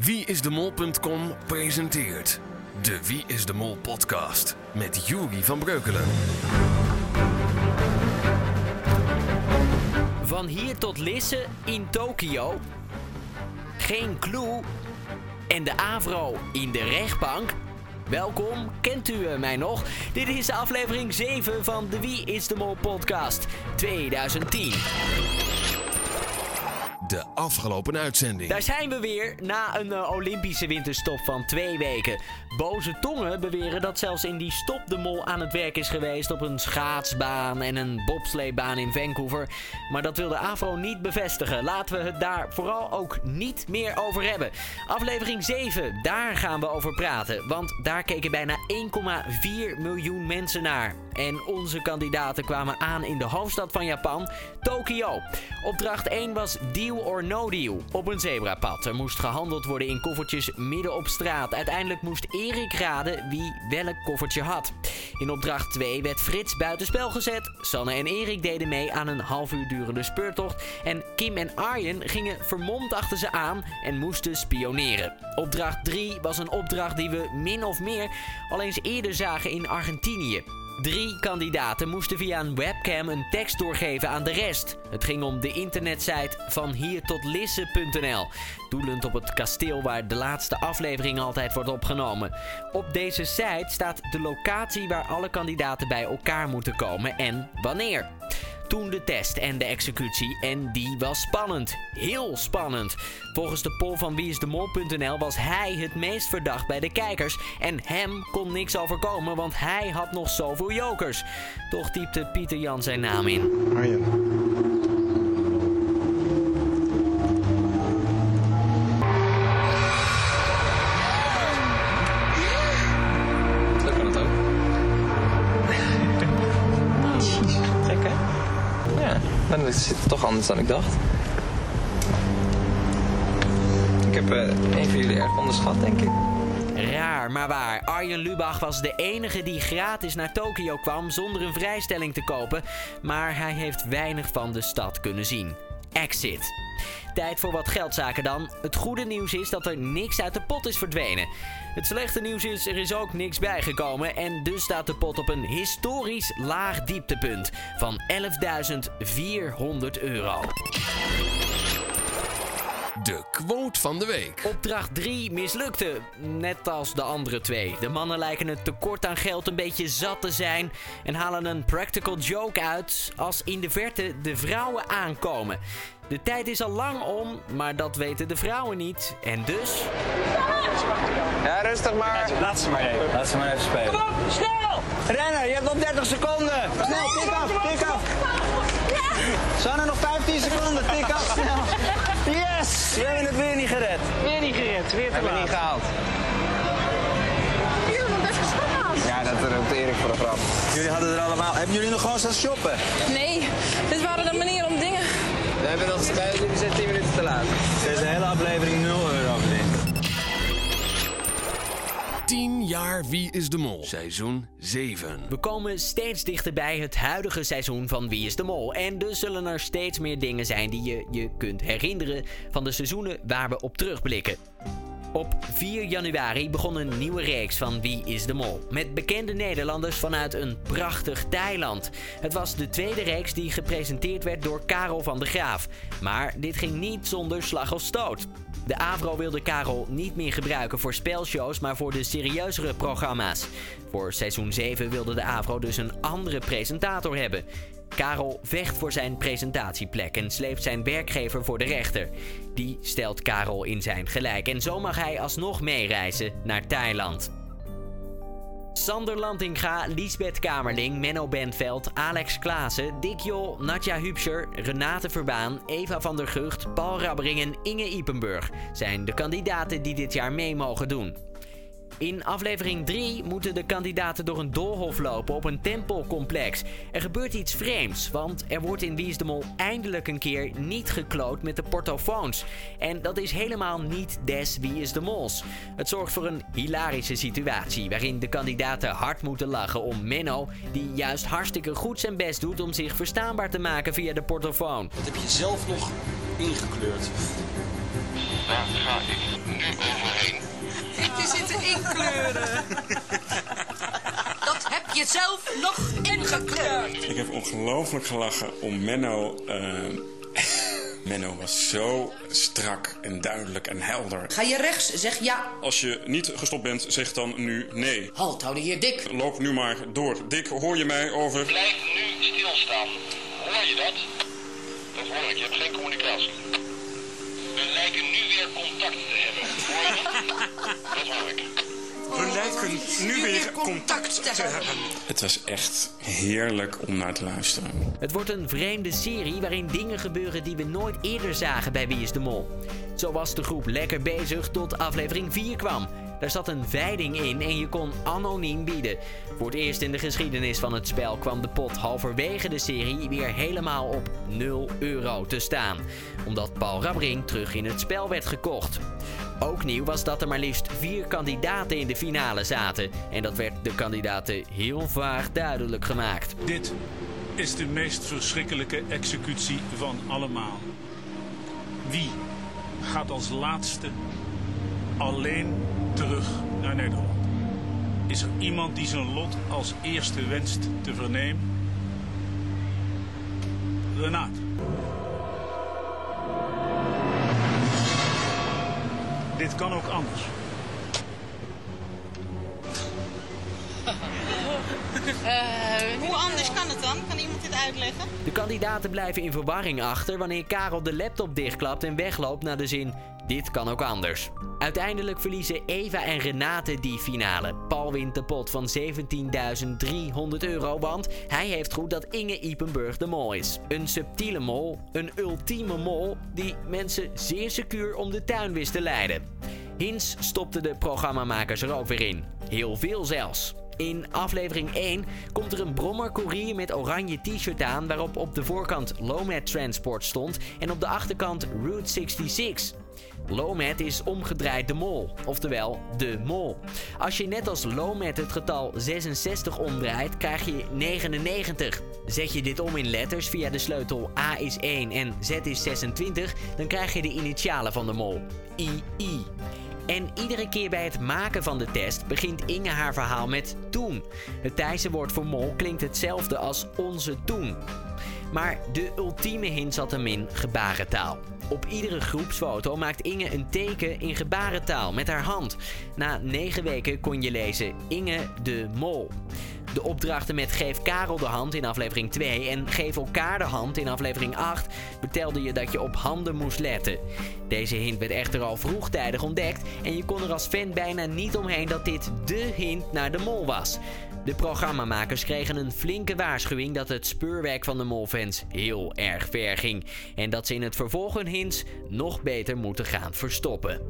Wieisdemol.com presenteert de Wie is de Mol podcast met Juri van Breukelen. Van hier tot Lisse in Tokio. Geen clue. En de Avro in de rechtbank. Welkom, kent u mij nog? Dit is aflevering 7 van de Wie is de Mol podcast 2010. De afgelopen uitzending. Daar zijn we weer na een uh, Olympische winterstop van twee weken. Boze tongen beweren dat zelfs in die stop de mol aan het werk is geweest op een schaatsbaan en een bobsleebaan in Vancouver. Maar dat wil de AVRO niet bevestigen. Laten we het daar vooral ook niet meer over hebben. Aflevering 7, daar gaan we over praten. Want daar keken bijna 1,4 miljoen mensen naar. En onze kandidaten kwamen aan in de hoofdstad van Japan, Tokio. Opdracht 1 was deal or no deal. Op een zebrapad. Er moest gehandeld worden in koffertjes midden op straat. Uiteindelijk moest Erik raden wie welk koffertje had. In opdracht 2 werd Frits buitenspel gezet. Sanne en Erik deden mee aan een half uur durende speurtocht. En Kim en Arjen gingen vermomd achter ze aan en moesten spioneren. Opdracht 3 was een opdracht die we min of meer al eens eerder zagen in Argentinië. Drie kandidaten moesten via een webcam een tekst doorgeven aan de rest. Het ging om de internetsite van hier tot doelend op het kasteel waar de laatste aflevering altijd wordt opgenomen. Op deze site staat de locatie waar alle kandidaten bij elkaar moeten komen en wanneer. Toen de test en de executie en die was spannend. Heel spannend. Volgens de poll van wieisdemol.nl was hij het meest verdacht bij de kijkers. En hem kon niks overkomen, want hij had nog zoveel jokers. Toch typte Pieter Jan zijn naam in. Toch anders dan ik dacht. Ik heb eh een van jullie erg onderschat, denk ik. Raar, maar waar. Arjen Lubach was de enige die gratis naar Tokio kwam zonder een vrijstelling te kopen. Maar hij heeft weinig van de stad kunnen zien. Exit. Tijd voor wat geldzaken dan. Het goede nieuws is dat er niks uit de pot is verdwenen. Het slechte nieuws is, er is ook niks bijgekomen. En dus staat de pot op een historisch laag dieptepunt van 11.400 euro. De quote van de week. Opdracht 3 mislukte, net als de andere twee. De mannen lijken het tekort aan geld een beetje zat te zijn en halen een practical joke uit als in de verte de vrouwen aankomen. De tijd is al lang om, maar dat weten de vrouwen niet. En dus. Ja, rustig maar. Laat ze maar even. Laat ze maar even spelen. Snel! Renner, je hebt nog 30 seconden. Snel, tik af, tik af. Sanne, nog 15 seconden. Tik af, snel. Yes! We hebben het weer niet gered. Weer niet gered, weer te Hebben we laat. niet gehaald. Jullie hebben best geschaald. Ja, dat roept Erik voor de grap. Jullie hadden er allemaal. Hebben jullie nog gewoon staan shoppen? Nee, We hebben nog wij we zijn 10 minuten te laat. Deze hele aflevering 0 euro verdiend. 10 jaar Wie is de Mol. Seizoen 7. We komen steeds dichter bij het huidige seizoen van Wie is de Mol. En dus zullen er steeds meer dingen zijn die je je kunt herinneren van de seizoenen waar we op terugblikken. Op 4 januari begon een nieuwe reeks van Wie is de Mol. Met bekende Nederlanders vanuit een prachtig Thailand. Het was de tweede reeks die gepresenteerd werd door Karel van der Graaf. Maar dit ging niet zonder slag of stoot. De Avro wilde Karel niet meer gebruiken voor spelshows, maar voor de serieuzere programma's. Voor seizoen 7 wilde de Avro dus een andere presentator hebben. Karel vecht voor zijn presentatieplek en sleept zijn werkgever voor de rechter. Die stelt Karel in zijn gelijk en zo mag hij alsnog meereizen naar Thailand. Sander Lantinga, Liesbeth Kamerling, Menno Bentveld, Alex Klaassen, Dick Jol, Natja Hupscher, Renate Verbaan, Eva van der Gucht, Paul Rabbering en Inge Ipenburg zijn de kandidaten die dit jaar mee mogen doen. In aflevering 3 moeten de kandidaten door een doolhof lopen op een tempelcomplex. Er gebeurt iets vreemds, want er wordt in Wie is de Mol eindelijk een keer niet gekloot met de portofoons. En dat is helemaal niet des Wie is de Mols. Het zorgt voor een hilarische situatie waarin de kandidaten hard moeten lachen om Menno, die juist hartstikke goed zijn best doet om zich verstaanbaar te maken via de portofoon. Wat heb je zelf nog ingekleurd? Daar ga ik nu over gebeuren. Dat heb je zelf nog ingekleurd. Ik heb ongelooflijk gelachen om Menno. eh, Menno was zo strak en duidelijk en helder. Ga je rechts, zeg ja. Als je niet gestopt bent, zeg dan nu nee. Halt, hou de heer Dik. Loop nu maar door. Dick, hoor je mij over? Blijf nu stilstaan. Hoor je dat? Dat hoor ik, je hebt geen communicatie. We lijken nu weer contact te dat? Ik. We lijken nu weer contact te hebben. Het was echt heerlijk om naar te luisteren. Het wordt een vreemde serie waarin dingen gebeuren die we nooit eerder zagen bij Wie is de Mol. Zo was de groep lekker bezig tot aflevering 4 kwam. Daar zat een veiding in en je kon anoniem bieden. Voor het eerst in de geschiedenis van het spel kwam de pot halverwege de serie weer helemaal op 0 euro te staan. Omdat Paul Rabbring terug in het spel werd gekocht. Ook nieuw was dat er maar liefst vier kandidaten in de finale zaten. En dat werd de kandidaten heel vaag duidelijk gemaakt. Dit is de meest verschrikkelijke executie van allemaal. Wie gaat als laatste alleen terug naar Nederland? Is er iemand die zijn lot als eerste wenst te vernemen? Renaat. Dit kan ook anders. Hoe anders kan het dan? Uitleggen? De kandidaten blijven in verwarring achter wanneer Karel de laptop dichtklapt en wegloopt naar de zin: Dit kan ook anders. Uiteindelijk verliezen Eva en Renate die finale. Paul wint de pot van 17.300 euro, want hij heeft goed dat Inge Ipenburg de mol is. Een subtiele mol, een ultieme mol die mensen zeer secuur om de tuin wist te leiden. Hins stopte de programmamakers er ook weer in. Heel veel zelfs. In aflevering 1 komt er een brommercourier met oranje t-shirt aan waarop op de voorkant Lomet Transport stond en op de achterkant Route 66. Lomet is omgedraaid de mol, oftewel de mol. Als je net als Lomet het getal 66 omdraait, krijg je 99. Zet je dit om in letters via de sleutel A is 1 en Z is 26, dan krijg je de initialen van de mol, II. En iedere keer bij het maken van de test begint Inge haar verhaal met toen. Het Thaise woord voor mol klinkt hetzelfde als onze toen. Maar de ultieme hint zat hem in gebarentaal. Op iedere groepsfoto maakt Inge een teken in gebarentaal met haar hand. Na negen weken kon je lezen Inge de Mol. De opdrachten met Geef Karel de hand in aflevering 2 en Geef elkaar de hand in aflevering 8 vertelde je dat je op handen moest letten. Deze hint werd echter al vroegtijdig ontdekt en je kon er als fan bijna niet omheen dat dit DE hint naar de mol was. De programmamakers kregen een flinke waarschuwing dat het speurwerk van de molfans heel erg ver ging. En dat ze in het vervolg hun nog beter moeten gaan verstoppen.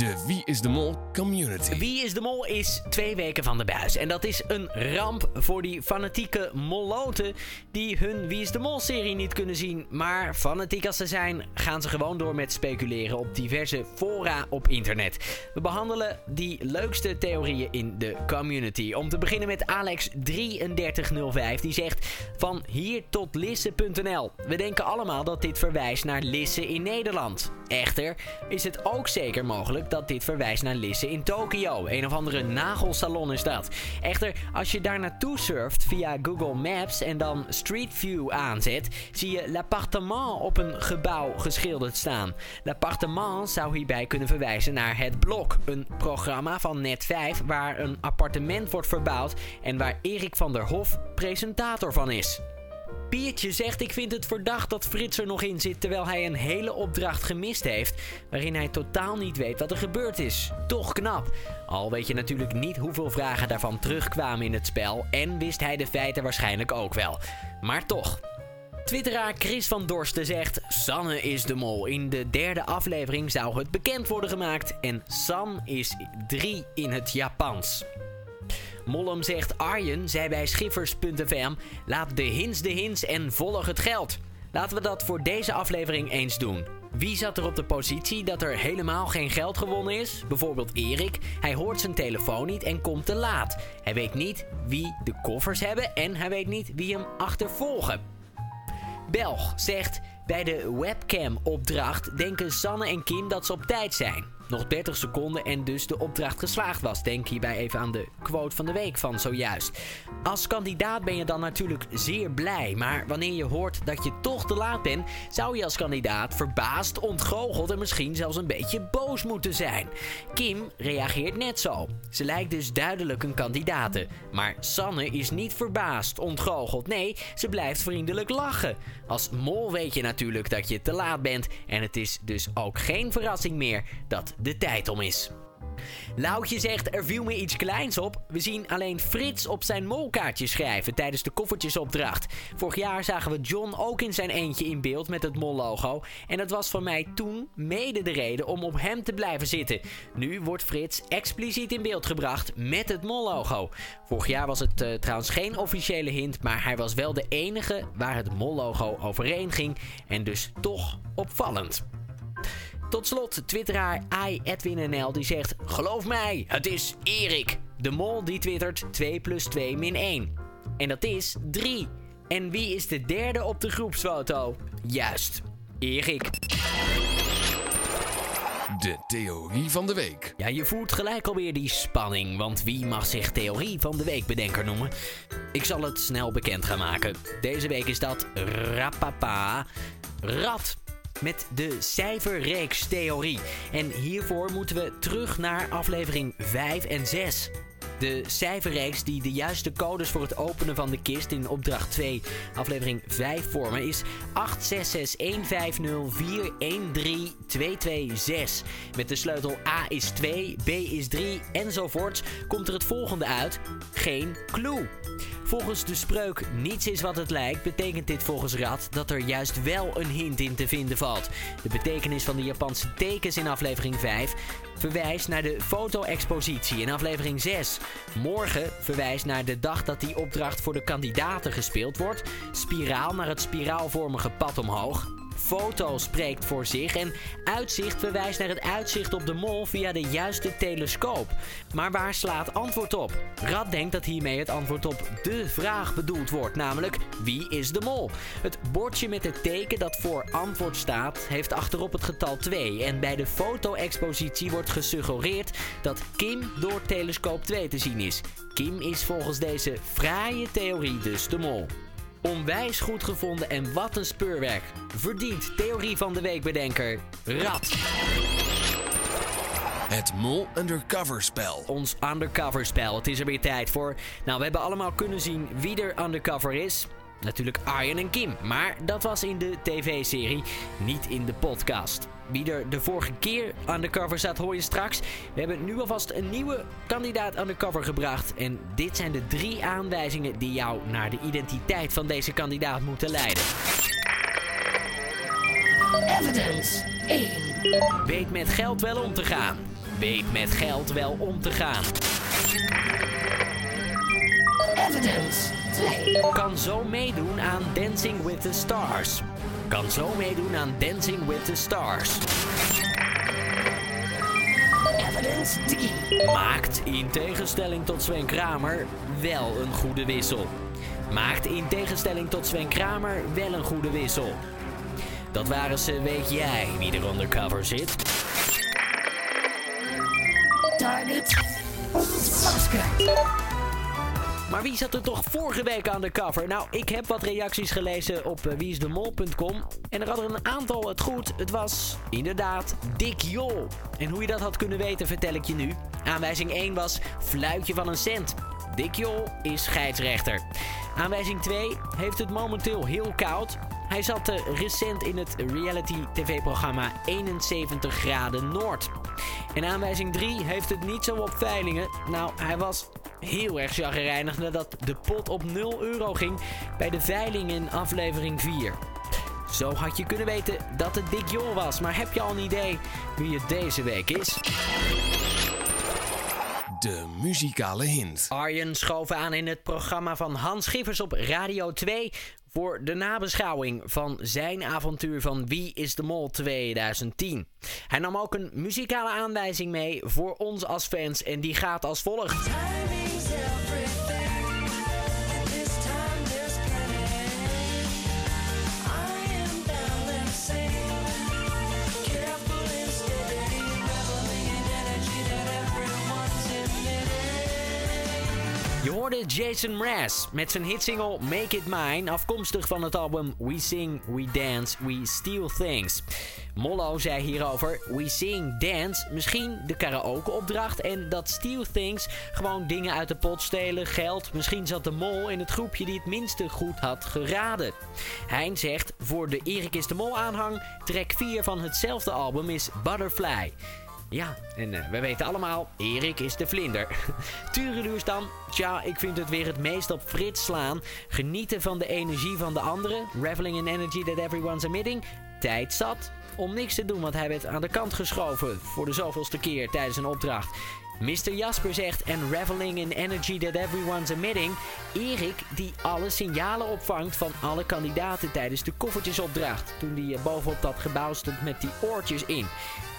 De Wie is de Mol community. Wie is de Mol is twee weken van de buis. En dat is een ramp voor die fanatieke molloten die hun Wie is de Mol serie niet kunnen zien. Maar fanatiek als ze zijn, gaan ze gewoon door met speculeren op diverse fora op internet. We behandelen die leukste theorieën in de community. Om te beginnen met Alex3305 die zegt van hier tot Lisse.nl. We denken allemaal dat dit verwijst naar Lisse in Nederland. Echter is het ook zeker mogelijk dat dit verwijst naar Lisse in Tokio. Een of andere nagelsalon is dat. Echter, als je daar naartoe surft via Google Maps en dan Street View aanzet, zie je l'appartement op een gebouw geschilderd staan. L'appartement zou hierbij kunnen verwijzen naar Het Blok, een programma van Net5 waar een appartement wordt verbouwd en waar Erik van der Hof presentator van is. Piertje zegt: Ik vind het verdacht dat Frits er nog in zit terwijl hij een hele opdracht gemist heeft. Waarin hij totaal niet weet wat er gebeurd is. Toch knap. Al weet je natuurlijk niet hoeveel vragen daarvan terugkwamen in het spel. En wist hij de feiten waarschijnlijk ook wel. Maar toch. Twitteraar Chris van Dorsten zegt: Sanne is de mol. In de derde aflevering zou het bekend worden gemaakt. En San is 3 in het Japans. Mollem zegt Arjen zei bij Schiffers.fm: Laat de hints de hints en volg het geld. Laten we dat voor deze aflevering eens doen. Wie zat er op de positie dat er helemaal geen geld gewonnen is? Bijvoorbeeld Erik. Hij hoort zijn telefoon niet en komt te laat. Hij weet niet wie de koffers hebben en hij weet niet wie hem achtervolgen. Belg zegt: Bij de webcam-opdracht denken Sanne en Kim dat ze op tijd zijn. Nog 30 seconden en dus de opdracht geslaagd was. Denk hierbij even aan de quote van de week van zojuist. Als kandidaat ben je dan natuurlijk zeer blij. Maar wanneer je hoort dat je toch te laat bent, zou je als kandidaat verbaasd, ontgoocheld en misschien zelfs een beetje boos moeten zijn. Kim reageert net zo. Ze lijkt dus duidelijk een kandidate. Maar Sanne is niet verbaasd, ontgoocheld. Nee, ze blijft vriendelijk lachen. Als mol weet je natuurlijk dat je te laat bent. En het is dus ook geen verrassing meer dat de tijd om is. Loutje zegt, er viel me iets kleins op. We zien alleen Frits op zijn molkaartje schrijven tijdens de koffertjesopdracht. Vorig jaar zagen we John ook in zijn eentje in beeld met het mollogo. En dat was voor mij toen mede de reden om op hem te blijven zitten. Nu wordt Frits expliciet in beeld gebracht met het mollogo. Vorig jaar was het eh, trouwens geen officiële hint, maar hij was wel de enige waar het mollogo overeen ging. En dus toch opvallend. Tot slot, twitteraar iEdwinNL die zegt... Geloof mij, het is Erik. De mol die twittert 2 plus 2 min 1. En dat is 3. En wie is de derde op de groepsfoto? Juist, Erik. De theorie van de week. Ja, je voelt gelijk alweer die spanning, want wie mag zich theorie van de week bedenker noemen? Ik zal het snel bekend gaan maken. Deze week is dat Rapapa Rat met de cijferreeks-theorie. En hiervoor moeten we terug naar aflevering 5 en 6. De cijferreeks die de juiste codes voor het openen van de kist in opdracht 2, aflevering 5 vormen, is 8661504132226. Met de sleutel A is 2, B is 3 enzovoorts komt er het volgende uit: geen clue. Volgens de spreuk niets is wat het lijkt, betekent dit volgens Rad dat er juist wel een hint in te vinden valt. De betekenis van de Japanse tekens in aflevering 5 verwijst naar de foto-expositie in aflevering 6. Morgen verwijst naar de dag dat die opdracht voor de kandidaten gespeeld wordt. Spiraal naar het spiraalvormige pad omhoog. Foto spreekt voor zich en uitzicht verwijst naar het uitzicht op de mol via de juiste telescoop. Maar waar slaat antwoord op? Rad denkt dat hiermee het antwoord op de vraag bedoeld wordt, namelijk wie is de mol? Het bordje met het teken dat voor antwoord staat heeft achterop het getal 2 en bij de foto-expositie wordt gesuggereerd dat Kim door telescoop 2 te zien is. Kim is volgens deze fraaie theorie dus de mol. Onwijs goed gevonden en wat een speurwerk. Verdient theorie van de weekbedenker Rad. Het Mol Undercover spel. Ons undercover spel. Het is er weer tijd voor. Nou, we hebben allemaal kunnen zien wie er undercover is. Natuurlijk Arjen en Kim, maar dat was in de tv-serie, niet in de podcast. Wie er de vorige keer undercover zat, hoor je straks. We hebben nu alvast een nieuwe kandidaat undercover gebracht. En dit zijn de drie aanwijzingen die jou naar de identiteit van deze kandidaat moeten leiden. Evidence 1. Weet met geld wel om te gaan. Weet met geld wel om te gaan. Evidence 2. Kan zo meedoen aan Dancing with the Stars. Kan zo meedoen aan Dancing with the Stars. Evidence 3. Maakt in tegenstelling tot Sven Kramer wel een goede wissel. Maakt in tegenstelling tot Sven Kramer wel een goede wissel. Dat waren ze, weet jij wie er undercover zit? Target. Masker. Maar wie zat er toch vorige week undercover? Nou, ik heb wat reacties gelezen op uh, wieisdemol.com. En er hadden een aantal het goed. Het was inderdaad Dick Jol. En hoe je dat had kunnen weten vertel ik je nu. Aanwijzing 1 was fluitje van een cent. Dick Jol is scheidsrechter. Aanwijzing 2 heeft het momenteel heel koud. Hij zat uh, recent in het reality tv-programma 71 graden Noord. En aanwijzing 3 heeft het niet zo op veilingen. Nou, hij was heel erg chagrijnig nadat de pot op 0 euro ging bij de veiling in aflevering 4. Zo had je kunnen weten dat het Dick Jol was, maar heb je al een idee wie het deze week is? De muzikale hint. Arjen schoof aan in het programma van Hans Schiffers op Radio 2 voor de nabeschouwing van zijn avontuur van Wie is de Mol 2010. Hij nam ook een muzikale aanwijzing mee voor ons als fans en die gaat als volgt. Hoorde Jason Mraz met zijn hitsingle Make It Mine, afkomstig van het album We Sing, We Dance, We Steal Things. Mollo zei hierover: We Sing, Dance, misschien de karaoke-opdracht en dat Steal Things gewoon dingen uit de pot stelen, geld. Misschien zat de mol in het groepje die het minste goed had geraden. Hein zegt: Voor de Erik is de Mol aanhang, track 4 van hetzelfde album is Butterfly. Ja, en eh, we weten allemaal, Erik is de vlinder. Tureluurs dan? Tja, ik vind het weer het meest op Frits slaan. Genieten van de energie van de anderen. Reveling in energy that everyone's emitting. Tijd zat om niks te doen, want hij werd aan de kant geschoven voor de zoveelste keer tijdens een opdracht. Mr. Jasper zegt, en reveling in energy that everyone's emitting. Erik die alle signalen opvangt van alle kandidaten tijdens de koffertjesopdracht. Toen die eh, bovenop dat gebouw stond met die oortjes in.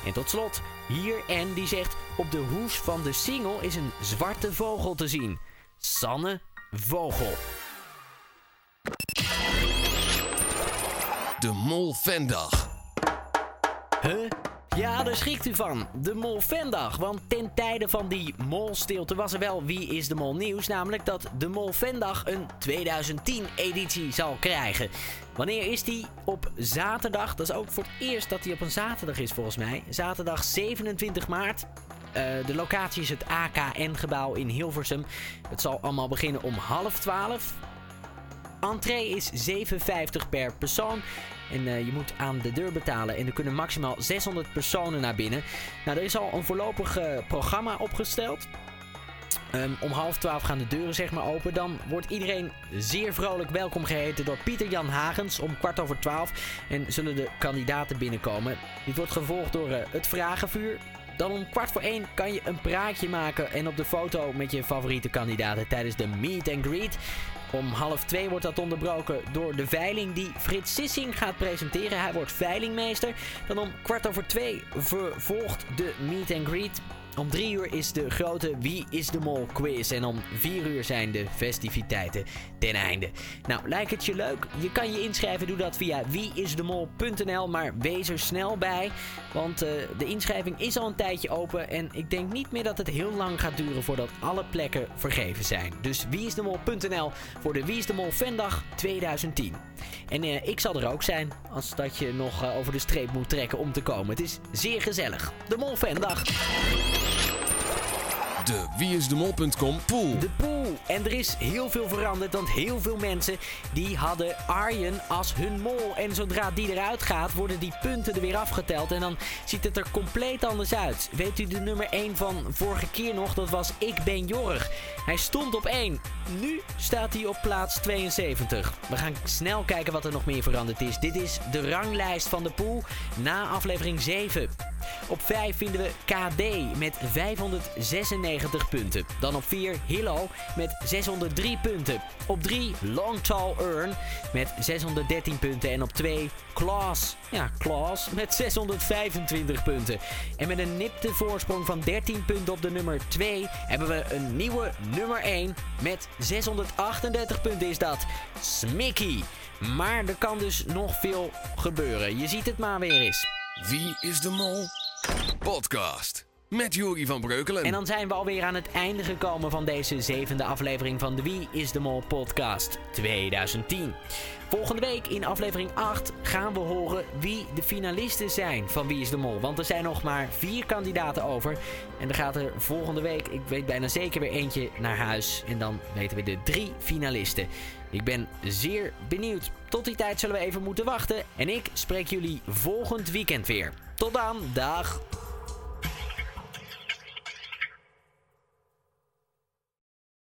En tot slot, hier en die zegt, op de hoes van de single is een zwarte vogel te zien. Sanne Vogel. De Mol Vendag. Huh? Ja, daar schrikt u van. De Mol Vendag. Want ten tijde van die molstilte was er wel Wie is de Mol nieuws. Namelijk dat de Mol Vendag een 2010-editie zal krijgen. Wanneer is die? Op zaterdag. Dat is ook voor het eerst dat die op een zaterdag is volgens mij. Zaterdag 27 maart. Eh, de locatie is het AKN-gebouw in Hilversum. Het zal allemaal beginnen om half 12. Entree is 7,50 per persoon. En eh, je moet aan de deur betalen. En er kunnen maximaal 600 personen naar binnen. Nou, er is al een voorlopig eh, programma opgesteld. Ehm, om half twaalf gaan de deuren zeg maar open. Dan wordt iedereen zeer vrolijk welkom geheten door Pieter Jan Hagens om kwart over twaalf. En zullen de kandidaten binnenkomen. Dit wordt gevolgd door eh, het Vragenvuur. Dan om kwart voor één kan je een praatje maken en op de foto met je favoriete kandidaten tijdens de meet and greet. Om half twee wordt dat onderbroken door de veiling die Frits Sissing gaat presenteren. Hij wordt veilingmeester. Dan om kwart over twee vervolgt de meet and greet. Om drie uur is de grote Wie is de Mol quiz. En om vier uur zijn de festiviteiten ten einde. Nou, lijkt het je leuk? Je kan je inschrijven. Doe dat via wieisdemol.nl. Maar wees er snel bij. Want eh, de inschrijving is al een tijdje open. En ik denk niet meer dat het heel lang gaat duren voordat alle plekken vergeven zijn. Dus wieisdemol.nl voor de Wie is de Mol Vendag 2010. En eh, ik zal er ook zijn als dat je nog eh, over de streep moet trekken om te komen. Het is zeer gezellig. De Mol Vendag. De wieisdemol.com pool. De pool. En er is heel veel veranderd, want heel veel mensen die hadden Arjen als hun mol. En zodra die eruit gaat, worden die punten er weer afgeteld. En dan ziet het er compleet anders uit. Weet u de nummer 1 van vorige keer nog? Dat was Ik ben Jorg. Hij stond op 1. Nu staat hij op plaats 72. We gaan snel kijken wat er nog meer veranderd is. Dit is de ranglijst van de pool na aflevering 7. Op 5 vinden we KD met 596 punten. Dan op 4 Hillo met 603 punten. Op 3 Long Tall Earn met 613 punten. En op 2 Klaas. Ja, Klaas met 625 punten. En met een nipte voorsprong van 13 punten op de nummer 2 hebben we een nieuwe nummer 1 met 638 punten is dat. Smicky. Maar er kan dus nog veel gebeuren. Je ziet het maar weer eens. Wie is de Mol? Podcast. Met Jury van Breukelen. En dan zijn we alweer aan het einde gekomen van deze zevende aflevering van de Wie is de Mol podcast 2010. Volgende week in aflevering 8 gaan we horen wie de finalisten zijn van Wie is de Mol. Want er zijn nog maar vier kandidaten over. En er gaat er volgende week, ik weet bijna zeker weer eentje naar huis. En dan weten we de drie finalisten. Ik ben zeer benieuwd. Tot die tijd zullen we even moeten wachten. En ik spreek jullie volgend weekend weer. Tot dan, dag!